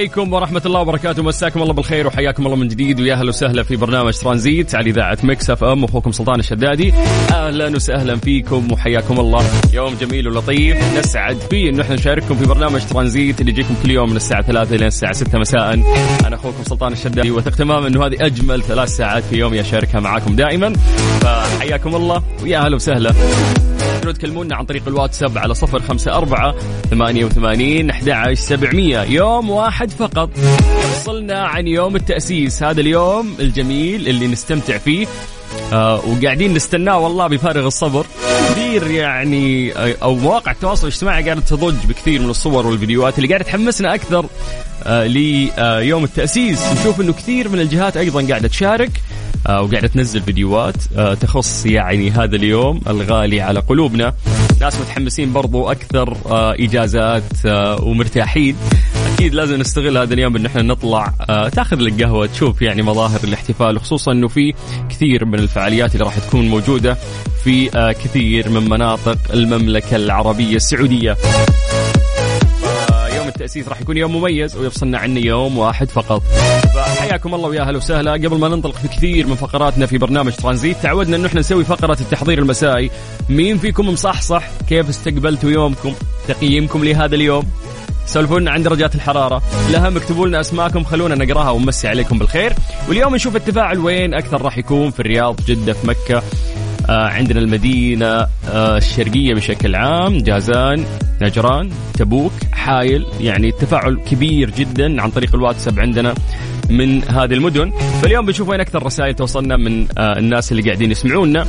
عليكم ورحمة الله وبركاته. مساكم الله بالخير وحياكم الله من جديد. ويا أهلا وسهلا في برنامج ترانزيت على إذاعة Mix FM. أخوكم سلطان الشدادي. أهلا وسهلا فيكم وحياكم الله. يوم جميل ولطيف. نسعد فيه إنه إحنا نشارككم في برنامج ترانزيت اللي يجيكم كل يوم من الساعة 3 إلى الساعة 6 مساء. أنا أخوكم سلطان الشدادي وثق تماما إنه هذه أجمل ثلاث ساعات في يومي أشاركها معاكم دائما. فحياكم الله ويا أهلا وسهلا. تقدروا تكلمونا عن طريق الواتساب على صفر خمسة أربعة ثمانية وثمانين أحد سبعمية يوم واحد فقط. وصلنا عن يوم التأسيس. هذا اليوم الجميل اللي نستمتع فيه. آه وقاعدين نستناه والله بفارغ الصبر. كثير يعني آه، أو مواقع التواصل الاجتماعي قاعدة تضج بكثير من الصور والفيديوهات اللي قاعدة تحمسنا أكثر آه ليوم التأسيس. نشوف إنه كثير من الجهات أيضا قاعدة تشارك. آه، وقاعدة تنزل فيديوهات. آه، تخص يعني هذا اليوم الغالي على قلوبنا. ناس متحمسين برضو أكثر آه، إجازات آه، ومرتاحين. أكيد لازم نستغل هذا اليوم إن إحنا نطلع تاخذ لك قهوة تشوف يعني مظاهر الاحتفال وخصوصا إنه في كثير من الفعاليات اللي راح تكون موجودة في كثير من مناطق المملكة العربية السعودية. يوم التأسيس راح يكون يوم مميز ويفصلنا عنه يوم واحد فقط. فحياكم الله ويا أهلا وسهلا. قبل ما ننطلق في كثير من فقراتنا في برنامج ترانزيت تعودنا انه إحنا نسوي فقرة التحضير المسائي. مين فيكم مصحصح؟ كيف استقبلتوا يومكم؟ تقييمكم لهذا اليوم؟ سولفونا عن درجات الحرارة. الأهم اكتبوا لنا أسماءكم خلونا نقراها ونمسي عليكم بالخير. واليوم نشوف التفاعل وين أكثر راح يكون في الرياض جدة في مكة. آه عندنا المدينة آه الشرقية بشكل عام. جازان نجران تبوك حايل يعني التفاعل كبير جدا عن طريق الواتساب عندنا من هذه المدن. فاليوم بنشوف وين أكثر رسائل توصلنا من آه الناس اللي قاعدين يسمعونا.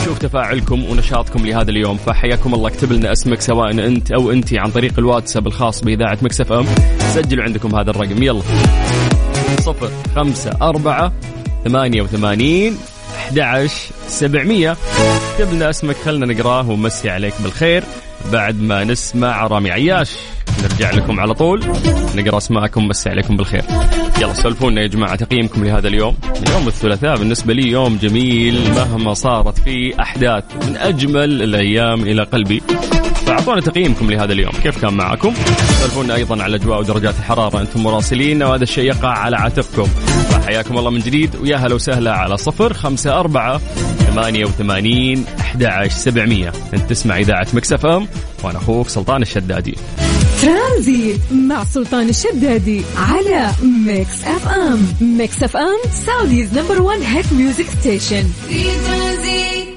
نشوف تفاعلكم ونشاطكم لهذا اليوم. فحياكم الله اكتب لنا اسمك سواء أنت أو انت عن طريق الواتساب الخاص بإذاعة مكسف إم. سجلوا عندكم هذا الرقم. يلا. صفر خمسة أربعة ثمانية وثمانين أحد سبعمية. اكتب لنا أسمك خلنا نقراه ونمسي عليك بالخير. بعد ما نسمع رامي عياش نرجع لكم على طول. نقرأ أسماءكم ونمسي عليكم بالخير. يلا سولفونا يا جماعة تقييمكم لهذا اليوم. يوم الثلاثاء بالنسبة لي يوم جميل مهما صارت فيه أحداث من أجمل الأيام إلى قلبي. فاعطونا تقييمكم لهذا اليوم. كيف كان معكم؟ سولفونا أيضا على الاجواء ودرجات الحرارة أنتم مراسلين وهذا الشيء يقع على عاتقكم. فحياكم الله من جديد ويا هلا وسهلا على صفر خمسة أربعة ثمانية وثمانين أحد سبعمية. أنت تسمع إذاعة مكسف أم وأنا أخوك سلطان الشدادي. ترانزيت مع سلطان الشدادي على Mix FM. Mix FM Saudi's number 1 hit music station. في ترانزيت.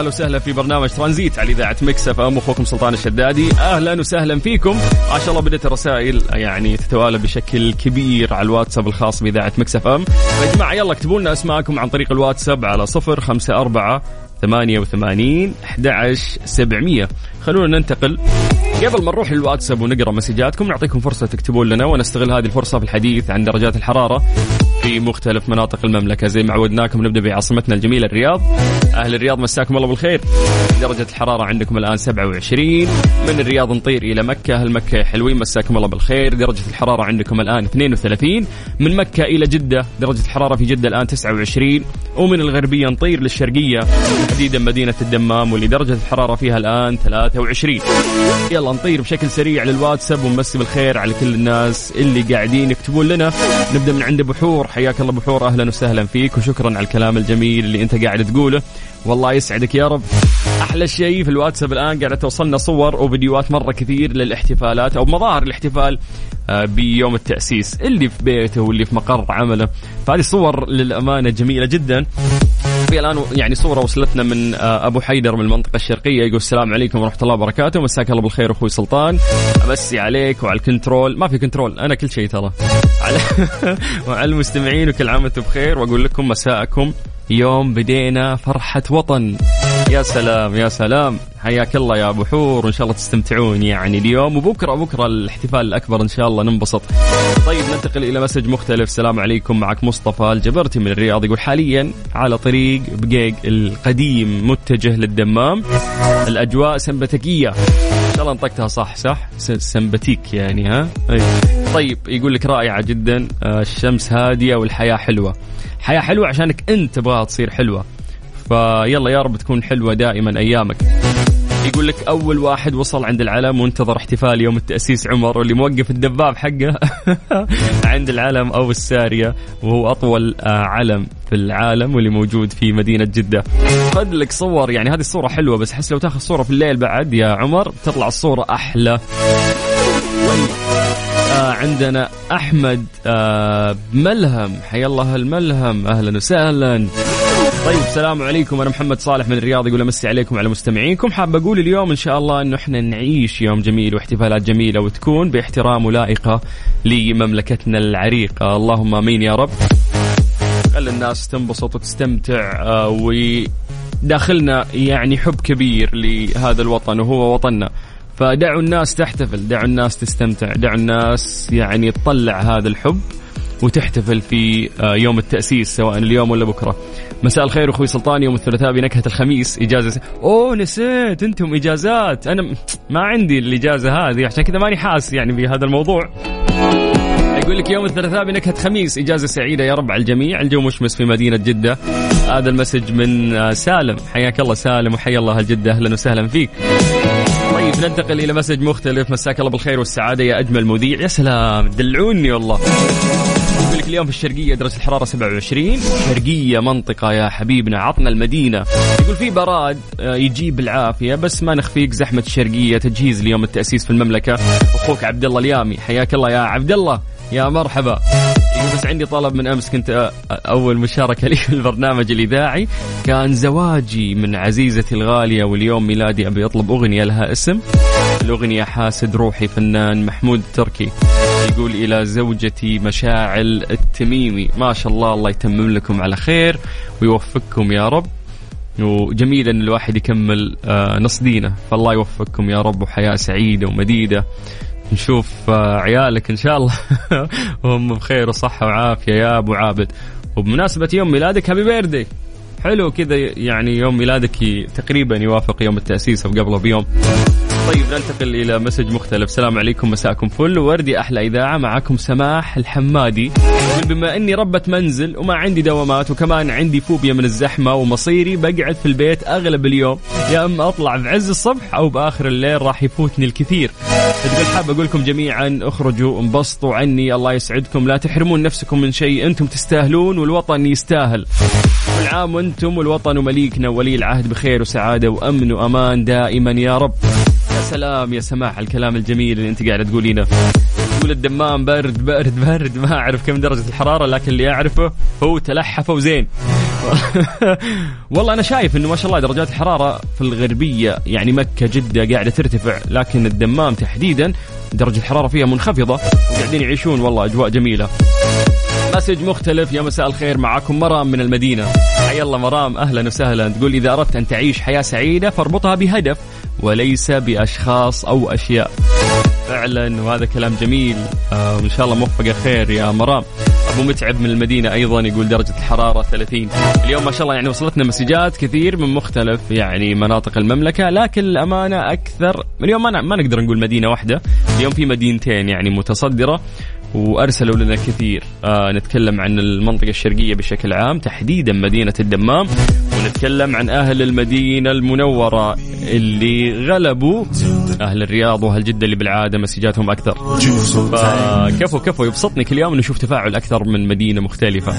أهلا وسهلا في برنامج ترانزيت على إذاعة Mix FM. أخوكم سلطان الشدادي. أهلا وسهلا فيكم. ما شاء الله بدأت الرسائل يعني تتوالى بشكل كبير على الواتساب الخاص بإذاعة Mix FM. يا جماعة يلا اكتبوا لنا أسماءكم عن طريق الواتساب على 054 88 11 700 خلونا ننتقل. قبل ما نروح للواتساب ونقرأ مسجاتكم نعطيكم فرصة تكتبون لنا ونستغل هذه الفرصة في الحديث عن درجات الحرارة. في مختلف مناطق المملكة. زي ما عودناكم نبدأ بعاصمتنا الجميلة الرياض. أهل الرياض مساكم الله بالخير. درجة الحرارة عندكم الآن 27 من الرياض نطير إلى مكة. أهل مكة حلوين مساكم الله بالخير. درجة الحرارة عندكم الآن 32 من مكة إلى جدة. درجة الحرارة في جدة الآن 29 ومن الغربية نطير للشرقية. تحديدا مدينة الدمام واللي درجة الحرارة فيها الآن 23 يلا نطير بشكل سريع للواتساب ونمسي بالخير على كل الناس اللي قاعدين يكتبون لنا. نبدأ من عند بحور حياك الله بحور أهلا وسهلا فيك وشكرا على الكلام الجميل اللي أنت قاعد تقوله. والله يسعدك يا رب. أحلى شيء في الواتساب الآن قاعدة توصلنا صور وفيديوهات مرة كثير للاحتفالات أو مظاهر الاحتفال آه، بيوم التأسيس اللي في بيته واللي في مقر عمله. فهذه صور للأمانة جميلة جدا. في الآن يعني صورة وصلتنا من آه، أبو حيدر من المنطقة الشرقية يقول السلام عليكم ورحمة الله وبركاته. مساك الله بالخير أخوي سلطان. أمسي عليك وعلى ال control. ما في control. أنا كل شيء ترى. على وعلى المستمعين وكل عام وأنتم بخير. وأقول لكم مساءكم. يوم بدينا فرحة وطن. يا سلام يا سلام. حياك الله يا أبو حور. وان شاء الله تستمتعون يعني اليوم. وبكرة بكرة الاحتفال الأكبر إن شاء الله ننبسط. طيب ننتقل إلى مسج مختلف. السلام عليكم. معك مصطفى الجبرتي من الرياض. يقول حاليا على طريق بقيق القديم متجه للدمام. الأجواء سمبتكيه إن شاء الله نطقتها صح صح؟ سمبتيك يعني ها؟ أي. طيب يقول لك رائعة جدا. آه، الشمس هادية والحياة حلوة. حياة حلوة عشانك أنت تبغاها تصير حلوة. فيلا يا رب تكون حلوة دائما أيامك. يقول لك أول واحد وصل عند العلم وانتظر احتفال يوم التأسيس عمر واللي موقف الدباب حقه عند العلم أو السارية وهو أطول آه، علم في العالم واللي موجود في مدينة جدة. خذ لك صور يعني هذه الصورة حلوة بس حس لو تاخذ صورة في الليل بعد يا عمر تطلع الصورة أحلى. آه عندنا أحمد آه ملهم حيا الله الملهم. أهلا وسهلا. طيب السلام عليكم. أنا محمد صالح من الرياض يقول أمسي عليكم على مستمعينكم. حاب أقول اليوم إن شاء الله انه إحنا نعيش يوم جميل واحتفالات جميلة وتكون باحترام ولائقه لمملكتنا العريقة. اللهم آمين يا رب. خلي الناس تنبسط وتستمتع آه، وداخلنا يعني حب كبير لهذا الوطن وهو وطننا. فدعوا الناس تحتفل دعوا الناس تستمتع دعوا الناس يعني تطلع هذا الحب. وتحتفل في آه، يوم التأسيس سواء اليوم ولا بكرة. مساء الخير أخوي سلطان يوم الثلاثاء بنكهة الخميس. إجازة. أوه نسيت أنتم إجازات. أنا ما عندي الإجازة هذه عشان كذا ماني حاس يعني بهذا الموضوع. يقول لك يوم الثلاثاء بنكهة خميس. إجازة سعيدة يا رب على الجميع. الجو مشمس في مدينة جدة. هذا المسج من آه، سالم. حياك الله سالم وحيا الله أهل جدة. أهلا وسهلا فيك. طيب ننتقل إلى مسج مختلف. مساك الله بالخير والسعادة يا أجمل مذيع. يا سلام دلعوني والله. يقول لك اليوم في الشرقية درجة الحرارة 27 شرقية منطقة يا حبيبنا عطنا المدينة. يقول في براد آه، يجيب العافية بس ما نخفيك زحمة الشرقية. تجهيز ليوم التأسيس في المملكة. أخوك عبد الله اليامي. حياك الله يا عبد الله يا مرحبا. يقول بس عندي طلب من أمس. كنت أ- أول مشاركة لي في البرنامج الإذاعي. كان زواجي من عزيزتي الغالية واليوم ميلادي. أبي أطلب أغنية لها اسم. الأغنية حاسد روحي فنان محمود تركي. يقول إلى زوجتي مشاعل التميمي. ما شاء الله الله يتمم لكم على خير ويوفقكم يا رب. وجميل إن الواحد يكمل آه، نص دينه. فالله يوفقكم يا رب وحياة سعيدة ومديدة. نشوف آه، عيالك إن شاء الله. وهم بخير وصحة وعافية يا أبو عابد. وبمناسبة يوم ميلادك happy birthday حلو كذا يعني يوم ميلادك تقريبا يوافق يوم التأسيس أو قبله بيوم. طيب ننتقل إلى مسج مختلف. السلام عليكم مساءكم فل. وورد يا أحلى إذاعة معكم سماح الحمادي. بما إني ربة منزل وما عندي دوامات وكمان عندي فوبيا من الزحمة ومصيري بقعد في البيت أغلب اليوم. يا أما أطلع بعز الصبح أو بآخر الليل راح يفوتني الكثير. تقول حاب أقول لكم جميعا اخرجوا انبسطوا عني. الله يسعدكم. لا تحرمون نفسكم من شيء. أنتم تستاهلون والوطن يستاهل. كل عام وأنتم والوطن ومليكنا وولي العهد بخير وسعادة وأمن وأمان دائما يا رب. يا سلام يا سماح الكلام الجميل اللي انت قاعدة تقولينه. تقول الدمام برد برد برد ما أعرف كم درجة الحرارة لكن اللي أعرفه هو تلحف وزين. والله أنا شايف إنه ما شاء الله درجات الحرارة في الغربية يعني مكة جدة قاعدة ترتفع لكن الدمام تحديدا درجة الحرارة فيها منخفضة وقاعدين يعيشون والله أجواء جميلة. مسج مختلف يا مساء الخير معاكم مرام من المدينة. حيا الله مرام أهلا وسهلا. تقول إذا أردت أن تعيش حياة سعيدة فاربطها بهدف. وليس بأشخاص أو أشياء. فعلا وهذا كلام جميل. آه وإن شاء الله موفقة خير يا مرام. أبو متعب من المدينة أيضا يقول درجة الحرارة 30 اليوم ما شاء الله يعني وصلتنا مسجات كثير من مختلف يعني مناطق المملكة لكن الأمانة أكثر اليوم ما, ما نقدر نقول مدينة واحدة. اليوم في مدينتين يعني متصدرة. وأرسلوا لنا كثير. آه نتكلم عن المنطقة الشرقية بشكل عام تحديدا مدينة الدمام ونتكلم عن أهل المدينة المنورة اللي غلبوا أهل الرياض وأهل جدة اللي بالعادة مسجاتهم أكثر. فكفو كفو يبسطني كل يوم نشوف تفاعل أكثر من مدينة مختلفة.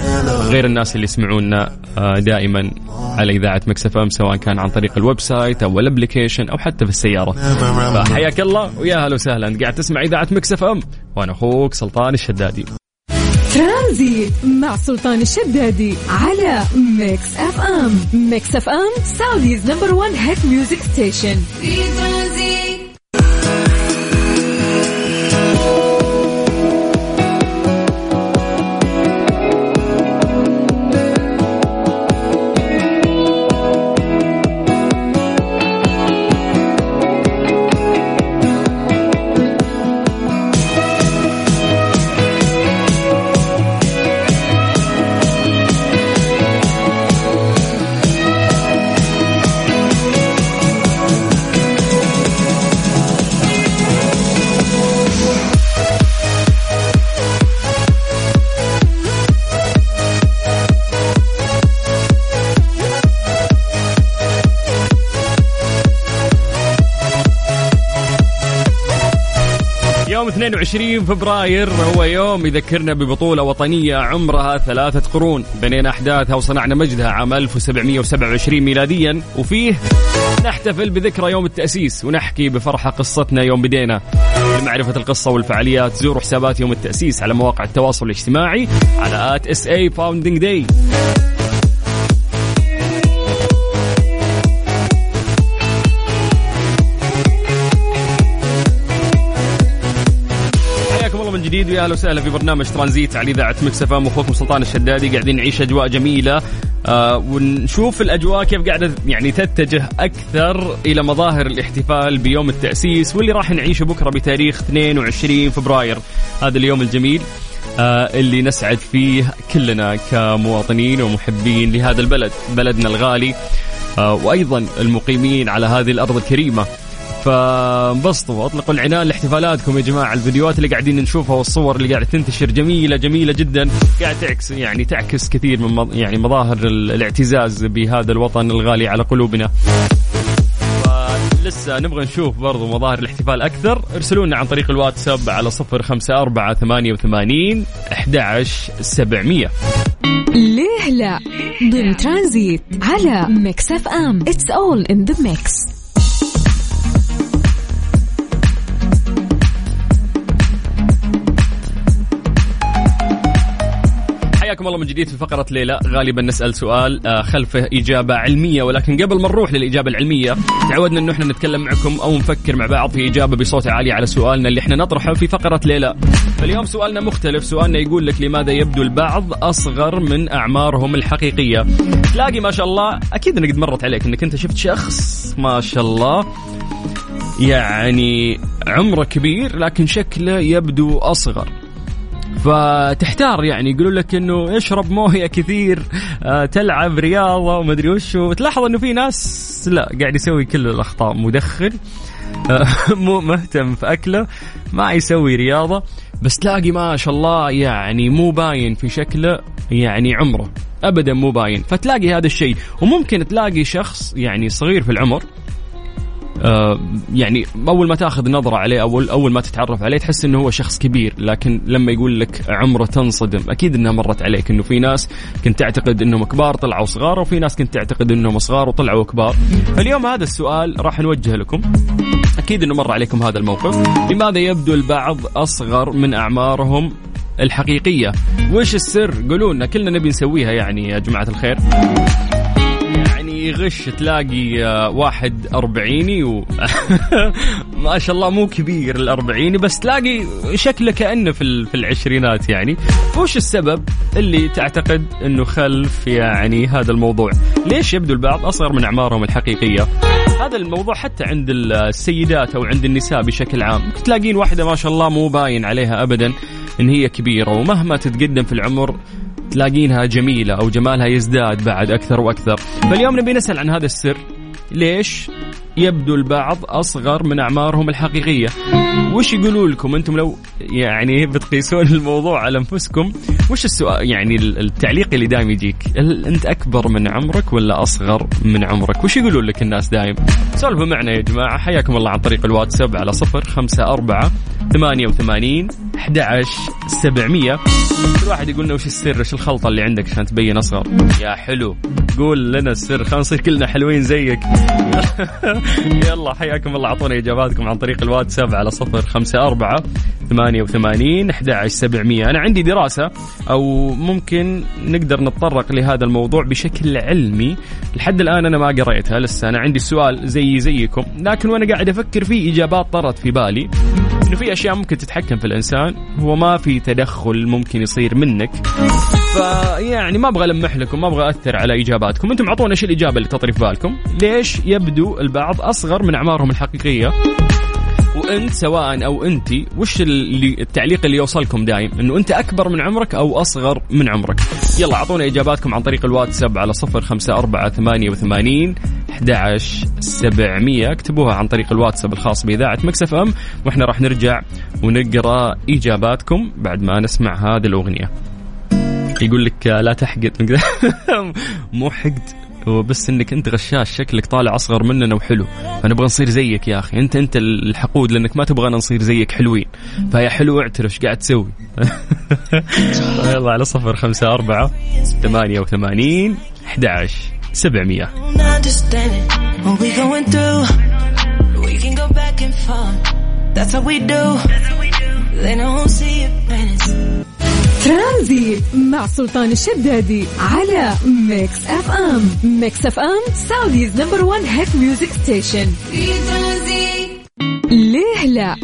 غير الناس اللي يسمعونا آه دائما على إذاعة Mix FM سواء كان عن طريق ال website أو ال application أو حتى في السيارة. فحياك الله ويا هلا وسهلا. قاعد تسمع إذاعة مكس إف إم. وأنا أخوك سلطان الشدادي. ترانزيت مع سلطان الشدادي على ميكس اف ام. ميكس اف ام Saudi's number 1 hit music station. في ترانزيت 22 فبراير هو يوم يذكرنا ببطولة وطنية عمرها ثلاثة قرون. بنينا أحداثها وصنعنا مجدها عام 1727 ميلاديا. وفيه نحتفل بذكرى يوم التأسيس ونحكي بفرحة قصتنا يوم بدينا. لمعرفة القصة والفعاليات زوروا حسابات يوم التأسيس على مواقع التواصل الاجتماعي على at SA Founding Day جديد ويا أهلا وسهلا في برنامج ترانزيت على إذاعة مكس إف إم اخوكم سلطان الشدادي قاعدين نعيش أجواء جميلة آه ونشوف الأجواء كيف قاعدة يعني تتجه أكثر إلى مظاهر الاحتفال بيوم التأسيس واللي راح نعيشه بكرة بتاريخ 22 فبراير هذا اليوم الجميل آه اللي نسعد فيه كلنا كمواطنين ومحبين لهذا البلد بلدنا الغالي آه وأيضا المقيمين على هذه الأرض الكريمة. فانبسطوا واطلقوا العنان لاحتفالاتكم يا جماعة. الفيديوهات اللي قاعدين نشوفها والصور اللي قاعدة تنتشر جميلة جميلة جدا. قاعد تعكس يعني تعكس كثير من يعني مظاهر ال- الاعتزاز بهذا الوطن الغالي على قلوبنا. لسه نبغى نشوف برضو مظاهر الاحتفال أكثر. ارسلوا لنا عن طريق الواتساب على صفر خمسة أربعة ثمانية وثمانين أحد سبعمية. ليه لا؟ ضمن ترانزيت على ميكس أف أم. it's all in the mix حياكم الله من جديد في فقرة ليلى. غالبا نسأل سؤال آه، خلفه إجابة علمية ولكن قبل ما نروح للإجابة العلمية تعودنا أنه إحنا نتكلم معكم أو نفكر مع بعض في إجابة بصوت عالي على سؤالنا اللي إحنا نطرحه في فقرة ليلى. فاليوم سؤالنا مختلف. سؤالنا يقول لك لماذا يبدو البعض أصغر من أعمارهم الحقيقية؟ تلاقي ما شاء الله أكيد قد مرت عليك أنك أنت شفت شخص ما شاء الله. يعني عمره كبير لكن شكله يبدو أصغر. فتحتار يعني يقولوا لك إنه اشرب موية كثير آه، تلعب رياضة ومدري وش وتلاحظ إنه في ناس لا قاعد يسوي كل الأخطاء مدخن آه، مو مهتم في أكله ما يسوي رياضة بس تلاقي ما شاء الله يعني مو باين في شكله يعني عمره ابدا مو باين فتلاقي هذا الشيء. وممكن تلاقي شخص يعني صغير في العمر يعني أول ما تأخذ نظرة عليه اول أول ما تتعرف عليه تحس إنه هو شخص كبير لكن لما يقول لك عمره تنصدم أكيد إنها مرت عليك إنه في ناس كنت تعتقد إنهم كبار طلعوا صغار وفي ناس كنت تعتقد إنهم صغار وطلعوا كبار. فاليوم هذا السؤال راح نوجهه لكم. أكيد إنه مر عليكم هذا الموقف. لماذا يبدو البعض أصغر من أعمارهم الحقيقية؟ وش السر؟ قولوا لنا كلنا نبي نسويها يعني يا جماعة الخير. يغش تلاقي آه، واحد أربعيني و ما شاء الله مو كبير الأربعيني بس تلاقي شكله كأنه في, في العشرينات يعني. وش السبب اللي تعتقد أنه خلف يعني هذا الموضوع؟ ليش يبدو البعض أصغر من أعمارهم الحقيقية؟ هذا الموضوع حتى عند السيدات أو عند النساء بشكل عام. تلاقين واحدة ما شاء الله مو باين عليها أبدا إن هي كبيرة ومهما تتقدم في العمر تلاقينها جميلة أو جمالها يزداد بعد أكثر وأكثر. فاليوم نبي نسأل عن هذا السر. ليش؟ يبدو البعض أصغر من أعمارهم الحقيقية. وش يقولوا لكم أنتم لو يعني بتقيسون الموضوع على أنفسكم؟ وش السؤال يعني التعليق اللي دائم يجيك؟ هل أنت أكبر من عمرك ولا أصغر من عمرك؟ وش يقولون لك الناس دائم سولفوا معنا يا جماعة. حياكم الله عن طريق الواتساب على صفر خمسة أربعة ثمانية وثمانين أحد سبعمية. كل واحد يقول لنا وش السر وش الخلطة اللي عندك عشان تبين أصغر. يا حلو. قول لنا السر خلينا نصير كلنا حلوين زيك. يلا حياكم الله. أعطونا إجاباتكم عن طريق الواتساب على صفر خمسة أربعة ثمانية وثمانين أحد سبعمية. أنا عندي دراسة أو ممكن نقدر نتطرق لهذا الموضوع بشكل علمي. لحد الآن أنا ما قريتها لسه. أنا عندي السؤال زي زيكم. لكن وأنا قاعد أفكر فيه إجابات طرت في بالي. إنه في أشياء ممكن تتحكم في الإنسان هو ما في تدخل ممكن يصير منك. فيعني ما أبغى ألمح لكم ما أبغى أثر على إجاباتكم. أنتم اعطونا إيش الإجابة اللي تطري في بالكم. ليش يبدو البعض أصغر من أعمارهم الحقيقية؟ وأنت سواء أو أنت وش اللي التعليق اللي يوصلكم دايم؟ إنه أنت أكبر من عمرك أو أصغر من عمرك. يلا اعطونا إجاباتكم عن طريق الواتساب على صفر خمسة أربعة ثمانية وثمانين 11 700 اكتبوها عن طريق الواتساب الخاص بإذاعة مكسف أم. وإحنا راح نرجع ونقرأ إجاباتكم بعد ما نسمع هذه الأغنية. يقول لك لا تحقد. مو حقد. هو بس إنك أنت غشاش شكلك طالع أصغر مننا وحلو. فنبغى نصير زيك يا أخي. أنت أنت الحقود لأنك ما تبغانا نصير زيك حلوين. فيا حلو اعترف. إيش قاعد تسوي؟ يلا على صفر خمسة أربعة ثمانية وثمانين أحد عشر سبعمية ترانزيت مع سلطان الشدادي على ميكس أف أم. ميكس أف أم Saudi's number 1 hit music station. في ليه لا؟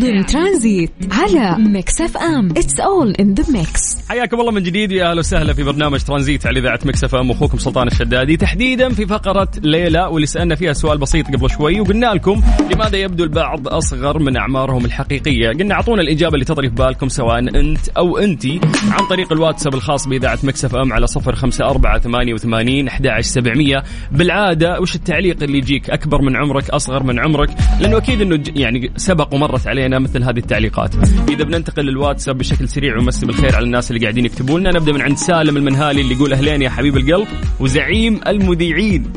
ضمن ترانزيت على ميكس اف ام. it's all in the mix حياكم الله من جديد يا أهلا وسهلا في برنامج ترانزيت على إذاعة مكس اف ام. أخوكم سلطان الشدادي. تحديدا في فقرة ليه لا واللي سألنا فيها سؤال بسيط قبل شوي وقلنا لكم لماذا يبدو البعض أصغر من أعمارهم الحقيقية. قلنا أعطونا الإجابة اللي تطري في بالكم سواء أنت أو انت عن طريق الواتساب الخاص بإذاعة مكس اف ام على صفر خمسة أربعة ثمانية وثمانين أحد سبعمية. بالعادة وش التعليق اللي يجيك؟ أكبر من عمرك أصغر من عمرك؟ لأنه أكيد أنه يعني سبق ومرت علينا مثل هذه التعليقات. إذا بننتقل للواتساب بشكل سريع ومسي بالخير على الناس اللي قاعدين يكتبوا لنا. نبدأ من عند سالم المنهالي اللي يقول أهلين يا حبيب القلب وزعيم المذيعين.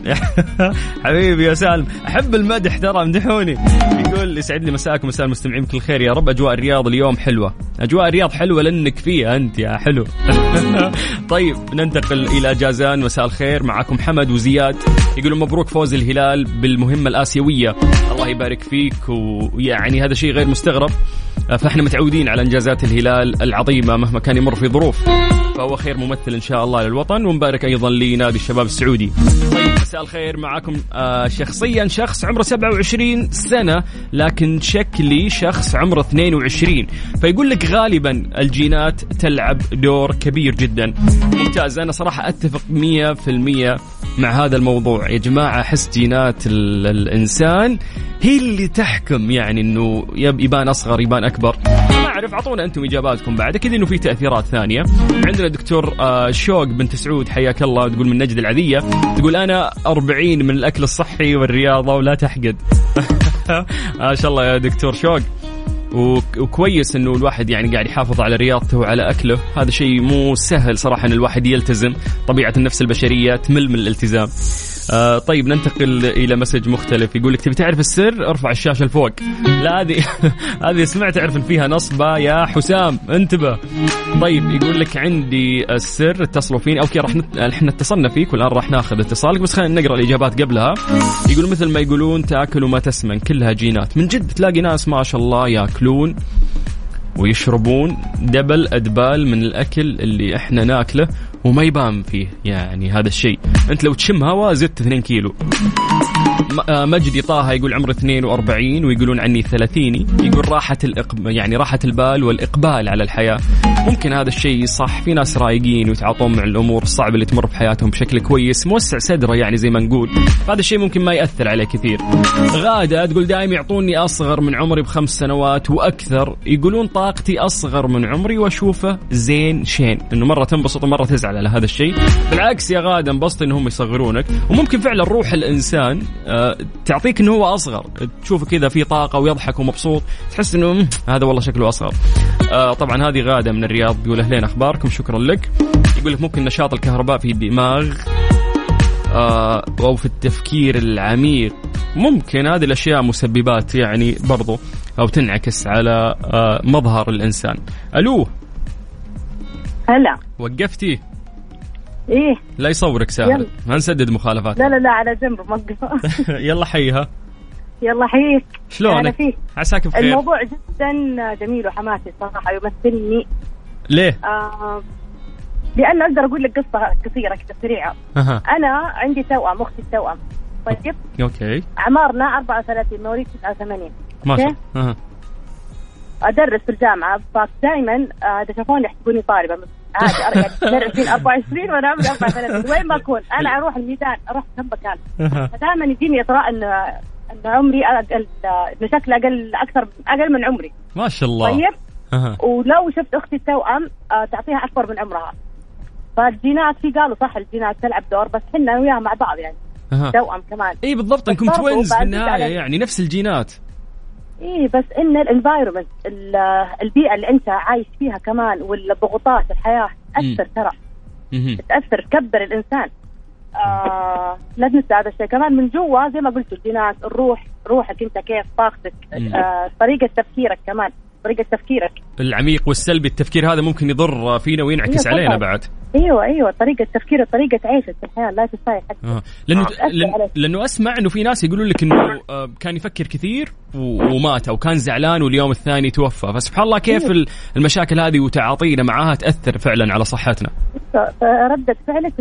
حبيبي يا سالم أحب المدح ترى امدحوني. يقول يسعد لي مساكم مساء المستمعين بكل خير. يا رب أجواء الرياض اليوم حلوة. أجواء الرياض حلوة لأنك فيها أنت يا حلو. طيب ننتقل إلى جازان. مساء الخير. معكم حمد وزياد. يقولون مبروك فوز الهلال بالمهمة الآسيوية. الله يبارك فيك ويعني هذا شيء غير مستغرب. فاحنا متعودين على إنجازات الهلال العظيمة مهما كان يمر في ظروف. فهو خير ممثل إن شاء الله للوطن ونبارك أيضا لنادي الشباب السعودي. طيب مساء الخير معكم آه شخصيا شخص عمره 27 سنة لكن شكلي شخص عمره 22 فيقول لك غالبا الجينات تلعب دور كبير جدا. ممتاز أنا صراحة أتفق 100% مع هذا الموضوع. يا جماعة أحس جينات ال- الإنسان هي اللي تحكم يعني إنه يب- يبان أصغر يبان أكبر. أعرف أعطونا أنتم إجاباتكم بعد. أكيد إنه في تأثيرات ثانية. عندنا دكتور آه، شوق بنت سعود حياك الله تقول من نجد العذية. تقول أنا 40 من الأكل الصحي والرياضة ولا تحقد. ما شاء الله يا دكتور شوق. وك- وكويس إنه الواحد يعني قاعد يحافظ على رياضته وعلى أكله. هذا شيء مو سهل صراحة إن الواحد يلتزم. طبيعة النفس البشرية تمل من الالتزام. آه طيب ننتقل إلى مسج مختلف. يقول لك تبي تعرف السر؟ ارفع الشاشة لفوق. لا هذه هذه سمعت أعرف إن فيها نصبة. يا حسام انتبه. طيب يقول لك عندي السر اتصلوا فيني. okay راح نت... إحنا اتصلنا فيك والآن راح ناخذ اتصالك بس خلينا نقرأ الإجابات قبلها. يقول مثل ما يقولون تأكل وما تسمن. كلها جينات. من جد تلاقي ناس ما شاء الله يأكلون ويشربون double أدبال من الأكل اللي إحنا ناكله وما يبان فيه يعني هذا الشيء. أنت لو تشم هواء زدت 2 كيلو. آه، مجدي طه يقول عمره 42 ويقولون عني 30 يقول راحة الإق... يعني راحة البال والإقبال على الحياة. ممكن هذا الشيء صح في ناس رايقين ويتعاطون مع الأمور الصعبة اللي تمر بحياتهم بشكل كويس موسع صدره يعني زي ما نقول. هذا الشيء ممكن ما يأثر عليه كثير. غادة تقول دائما يعطوني أصغر من عمري بخمس سنوات وأكثر. يقولون طاقتي أصغر من عمري وأشوفه زين شين. إنه مرة تنبسط ومرة تزعل. على هذا الشيء. بالعكس يا غادة انبسط إنهم يصغرونك. وممكن فعلا روح الإنسان آه، تعطيك إنه هو أصغر. تشوفه كذا في طاقة ويضحك ومبسوط. تحس مم، هذا والله شكله أصغر. آه، طبعا هذه غادة من الرياض تقول أهلين أخباركم؟ شكرا لك. يقول لك ممكن نشاط الكهرباء في الدماغ آه، أو في التفكير العميق. ممكن هذه الأشياء مسببات يعني برضو أو تنعكس على مظهر الإنسان. ألو؟ هلا. وقفتي. إيه. لا يصورك يلا. ما نسدد مخالفات لا لا لا على جنب موقفه يلا حيها يلا حيك شلونك؟ عساك بخير. الموضوع جدا جميل وحماسي صراحة يمثلني. ليه؟ آه لأن أقدر أقول لك قصة قصيرة كذا سريعة. أها. أنا عندي توأم أختي التوأم طيب. أوكي. اعمارنا 34 مواليد 89 ما شاء؟ الله. أدرس في الجامعة فدائما آه، اذا شافوني يحسبوني طالبة عادي يعني 20 24 وأنا عمري 34 وين ما أكون أنا أروح الميدان أروح كم مكان. فدائما يجيني إطراء ان إن عمري أقل انه شكلي أقل أكثر أقل من عمري. ما شاء الله. طيب. ولو شفت أختي التوأم آه، تعطيها أكبر من عمرها. فالجينات في قالوا صح الجينات تلعب دور بس إحنا وياها مع بعض يعني. توأم كمان. إي بالضبط انكم twins في بعد النهايه على- يعني نفس الجينات. إيه بس إن ال environment البيئة اللي أنت عايش فيها كمان والضغوطات الحياة تأثر ترى. تأثر تكبر الإنسان آه لا تنسى هذا الشيء كمان من جوا زي ما قلت الجينات الروح روحك أنت كيف طاقتك. آه طريقة تفكيرك كمان طريقة تفكيرك العميق والسلبي التفكير هذا ممكن يضر فينا وينعكس أيوة علينا. بعد أيوه أيوه طريقة تفكير طريقة عيشك في الحياة لا ستايل حتى آه. لأنه لأن عليك. لأنه أسمع إنه في ناس يقولون لك إنه آه، كان يفكر كثير و- ومات أو كان زعلان واليوم الثاني توفى فسبحان الله كيف ال- المشاكل هذه وتعاطينا معاها تأثر فعلا على صحتنا ردة فعلك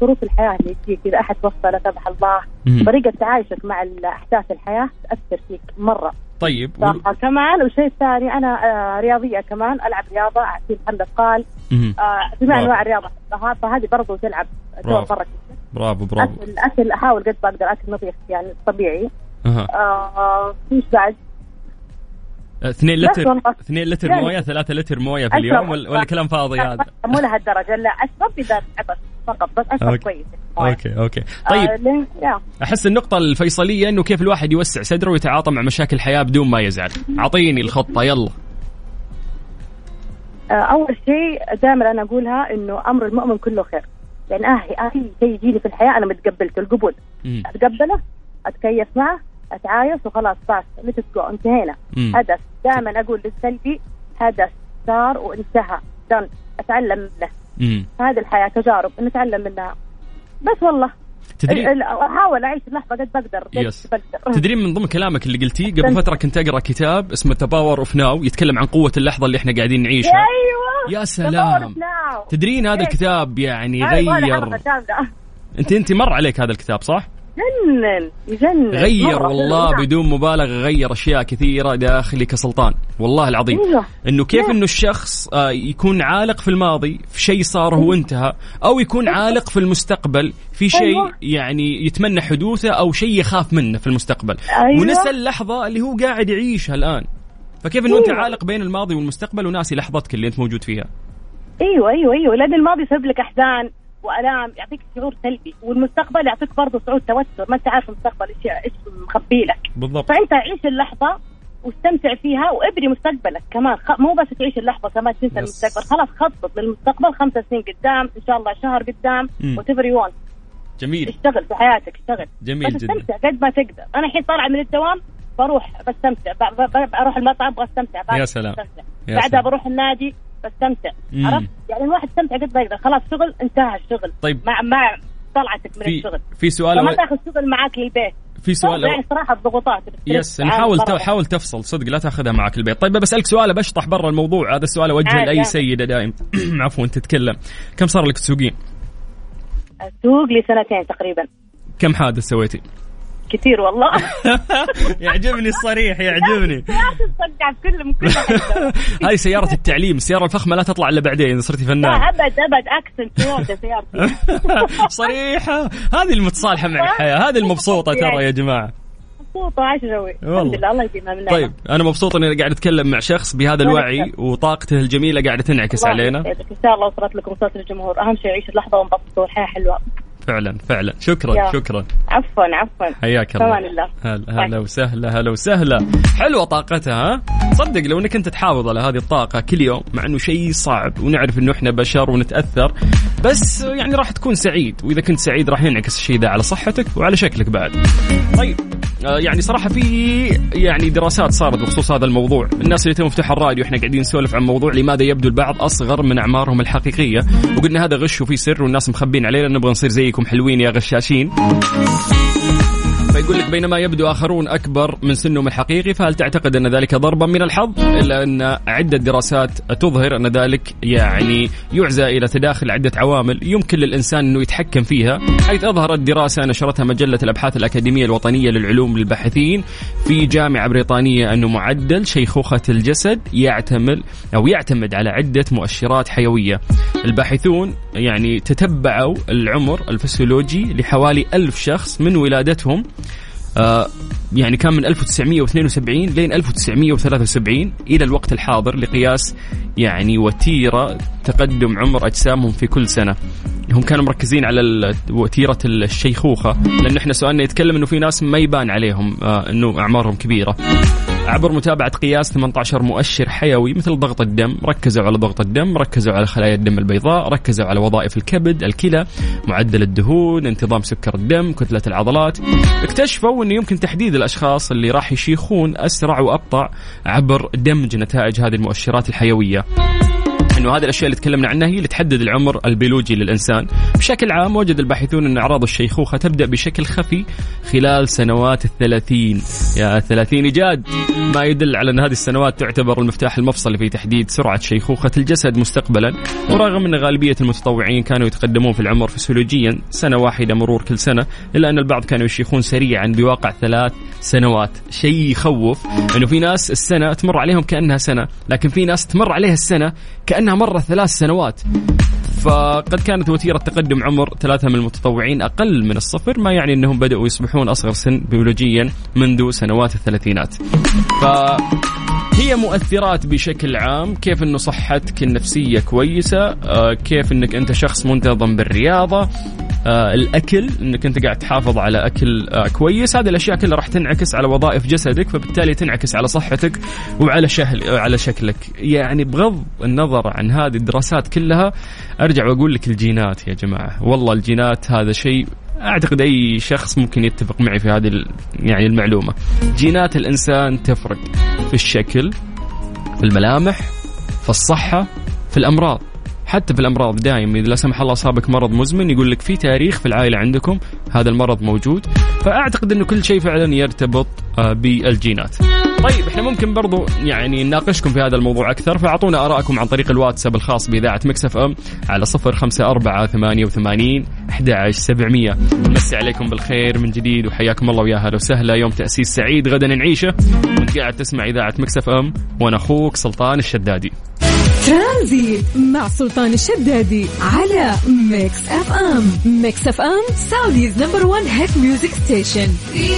ظروف الحياة اللي تجيك إذا أحد توفى لا سمح الله. طريقة تعايشك مع احداث الحياة تأثر فيك مرة طيب صراحة كمان والشيء الثاني أنا آه، رياضية كمان ألعب رياضة في محل. آه، جميع برافو. أنواع الرياضة فهذه برضو تلعب دور برافو. مرة كبير. برافو برافو اكل اكل أحاول قد ما أقدر أكل نظيف يعني طبيعي أها. آه، إيش بعد؟ آه، اثنين بس لتر والله. اثنين لتر يعني- موية ثلاثة لتر موية في. اليوم ولا, ولا كلام فاضي هذا مو لهالدرجه لا اشرب اذا عطش فقط بس اشرب okay. كويس okay okay طيب آه يا. أحس النقطة الفيصلية إنه كيف الواحد يوسع صدره ويتعاطى مع مشاكل الحياة بدون ما يزعل. أعطيني الخطة يلا. آه، أول شيء دائما أنا أقولها إنه أمر المؤمن كله خير لأن اهي أي شيء يجيني في الحياة أنا متقبلته القبول. أتقبله أتكيف معه أتعايش وخلاص بس let's go انتهينا. هدف دائما أقول للسلبي هدف صار وانتهى then أتعلم منه. هذه الحياة تجارب نتعلم منها بس والله تدري أحاول أعيش اللحظة قد بقدر قد yes. بقدر تدرين من ضمن كلامك اللي قلتيه قبل فترة كنت أقرأ كتاب اسمه The Power of Now يتكلم عن قوة اللحظة اللي إحنا قاعدين نعيشها. أيوه يا سلام. تدرين هذا إيه. الكتاب يعني غير انت أنت مر عليك هذا الكتاب صح؟ يجنن يجنن غير. والله. بدون مبالغة غير أشياء كثيرة داخلي كسلطان والله العظيم أيوة. إنه كيف نعم. إنه الشخص آه، يكون عالق في الماضي في شيء صار هو انتهى أو يكون عالق في المستقبل في شيء أيوة. يعني يتمنى حدوثه أو شيء يخاف منه في المستقبل أيوة. ونسى اللحظه اللي هو قاعد يعيشها الآن فكيف إنه أنت. عالق بين الماضي والمستقبل وناسي لحظتك اللي أنت موجود فيها أيوه أيوه أيوه لأن الماضي يسبب لك أحزان وألام يعطيك شعور سلبي والمستقبل يعطيك برضه شعور توتر ما أنت عارف المستقبل إيش إيش مخبي لك بالضبط فأنت عيش اللحظة واستمتع فيها وابني مستقبلك كمان خ... مو بس تعيش اللحظة كمان تنسى yes. المستقبل خلاص خطط للمستقبل خمس سنين قدام إن شاء الله شهر قدام. whatever جميل اشتغل في حياتك اشتغل جميل بس جدا استمتع قد ما تقدر أنا الحين طالعه من الدوام بروح بستمتع ب... ب... ب... أروح المطعم بستمتع يا سلام. بستمتع. يا بعدها سلام. بروح النادي بستمتع. عرفت يعني الواحد يستمتع قد ما يقدر خلاص شغل انتهى الشغل طيب. مع مع طلعتك من في الشغل. في سؤال فما أو... تاخذ شغل معاك للبيت. في سؤال يعني صراحة الضغوطات يس مرة. حاول تفصل صدق لا تاخذها معك البيت طيب بسألك سؤال بشطح برا الموضوع. هذا السؤال اوجهه عادي، لأي. سيدة دائم. عفوا تتكلم. كم صار لك تسوقين؟ أسوق لي سنتين تقريبا. كم حادث سويتي؟ كثير والله. يعجبني الصريح يعجبني. لا في كل. هاي سيارة التعليم السيارة الفخمة لا تطلع إلا بعدين إذا صرتي لا فنان أبد أبد Accent سيارتي سيارتي. صريحة. هذه المتصالحة مع الحياة هذه المبسوطة ترى يا جماعة. مبسوطة والله. الحمد لله الله يديمها من طيب أنا مبسوط إني قاعد أتكلم مع شخص بهذا الوعي. وطاقته الجميلة قاعدة تنعكس علينا. إن شاء الله وصلت لكم صوت الجمهور. أهم شيء عيش اللحظة وانبسطوا والحياة حلوة. فعلا فعلا. شكرا يا. شكرا. عفوا عفوا. حياك الله. أمان الله. هلا هلا وسهلا هلا وسهلا. حلوة طاقتها ها؟ صدق لو انك انت تحافظ على هذه الطاقة كل يوم مع إنه شيء صعب ونعرف إنه إحنا بشر ونتأثر بس يعني راح تكون سعيد وإذا كنت سعيد راح ينعكس الشيء ده على صحتك وعلى شكلك بعد. طيب. يعني صراحة في يعني دراسات صارت بخصوص هذا الموضوع. الناس اللي تو مفتوح الراديو إحنا قاعدين نسولف عن موضوع لماذا يبدو البعض أصغر من أعمارهم الحقيقية. وقلنا هذا غش وفي سر والناس مخبين علينا نبغى نصير زيكم حلوين يا غشاشين. فيقول لك بينما يبدو آخرون أكبر من سنهم الحقيقي فهل تعتقد أن ذلك ضربا من الحظ؟ إلا أن عدة دراسات تظهر أن ذلك يعني يعزى إلى تداخل عدة عوامل يمكن للإنسان أنه يتحكم فيها حيث أظهرت دراسة نشرتها مجلة الأبحاث الأكاديمية الوطنية للعلوم للباحثين في جامعة بريطانية أنه معدل شيخوخة الجسد يعتمد أو يعتمد على عدة مؤشرات حيوية. الباحثون يعني تتبعوا العمر الفسيولوجي لحوالي ألف شخص من ولادتهم يعني كان من 1972 لين 1973 إلى الوقت الحاضر لقياس يعني وتيرة تقدم عمر أجسامهم في كل سنة. هم كانوا مركزين على وتيرة الشيخوخة لأن إحنا سؤالنا يتكلم إنه في ناس ما يبان عليهم آه، إنه أعمارهم كبيرة. عبر متابعة قياس 18 مؤشر حيوي مثل ضغط الدم ركزوا على ضغط الدم ركزوا على خلايا الدم البيضاء ركزوا على وظائف الكبد الكلى معدل الدهون انتظام سكر الدم كتلة العضلات. اكتشفوا أنه يمكن تحديد الأشخاص اللي راح يشيخون أسرع وأبطأ عبر دمج نتائج هذه المؤشرات الحيوية. انه هذه الأشياء اللي تكلمنا عنها هي اللي تحدد العمر البيولوجي للإنسان. بشكل عام وجد الباحثون أن أعراض الشيخوخة تبدأ بشكل خفي خلال سنوات الثلاثين. يا ثلاثين إيجاد ما يدل على أن هذه السنوات تعتبر المفتاح المفصلي في تحديد سرعة شيخوخة الجسد مستقبلا، ورغم أن غالبية المتطوعين كانوا يتقدمون في العمر فسيولوجيا سنة واحدة مرور كل سنة، إلا أن البعض كانوا يشيخون سريعا بواقع ثلاث سنوات، شيء يخوف أنه في ناس السنة تمر عليهم كأنها سنة، لكن في ناس تمر عليها السنة كأنها مرة ثلاث سنوات. فقد كانت وتيرة تقدم عمر ثلاثة من المتطوعين أقل من الصفر ما يعني أنهم بدأوا يصبحون أصغر سن بيولوجيا منذ سنوات الثلاثينات فهي مؤثرات بشكل عام كيف أنه صحتك النفسية كويسة آه، كيف أنك أنت شخص منتظم بالرياضة آه، الأكل إنك أنت قاعد تحافظ على أكل آه، كويس. هذه الأشياء كلها راح تنعكس على وظائف جسدك فبالتالي تنعكس على صحتك وعلى شهل آه، على شكلك. يعني بغض النظر عن هذه الدراسات كلها أرجع وأقول لك الجينات يا جماعة. والله الجينات هذا شيء أعتقد أي شخص ممكن يتفق معي في هذه يعني المعلومة. جينات الإنسان تفرق في الشكل في الملامح في الصحة في الأمراض. حتى في الأمراض دائما إذا لا سمح الله أصابك مرض مزمن يقول لك في تاريخ في العائلة عندكم هذا المرض موجود فأعتقد إنه كل شيء فعلا يرتبط آه، بالجينات. طيب إحنا ممكن برضو يعني نناقشكم في هذا الموضوع أكثر فأعطونا ارائكم عن طريق الواتساب الخاص بإذاعة مكسف إم على 054 88 11700 نمسي عليكم بالخير من جديد وحياكم الله ويا هلا وسهلا. يوم تأسيس سعيد غدا نعيشه. وأنت قاعد تسمع إذاعة مكس إف إم وأنا أخوك سلطان الشدادي. ترانزيت مع سلطان الشدادي على ميكس إف إم. ميكس إف إم Saudi's number 1 hit music station في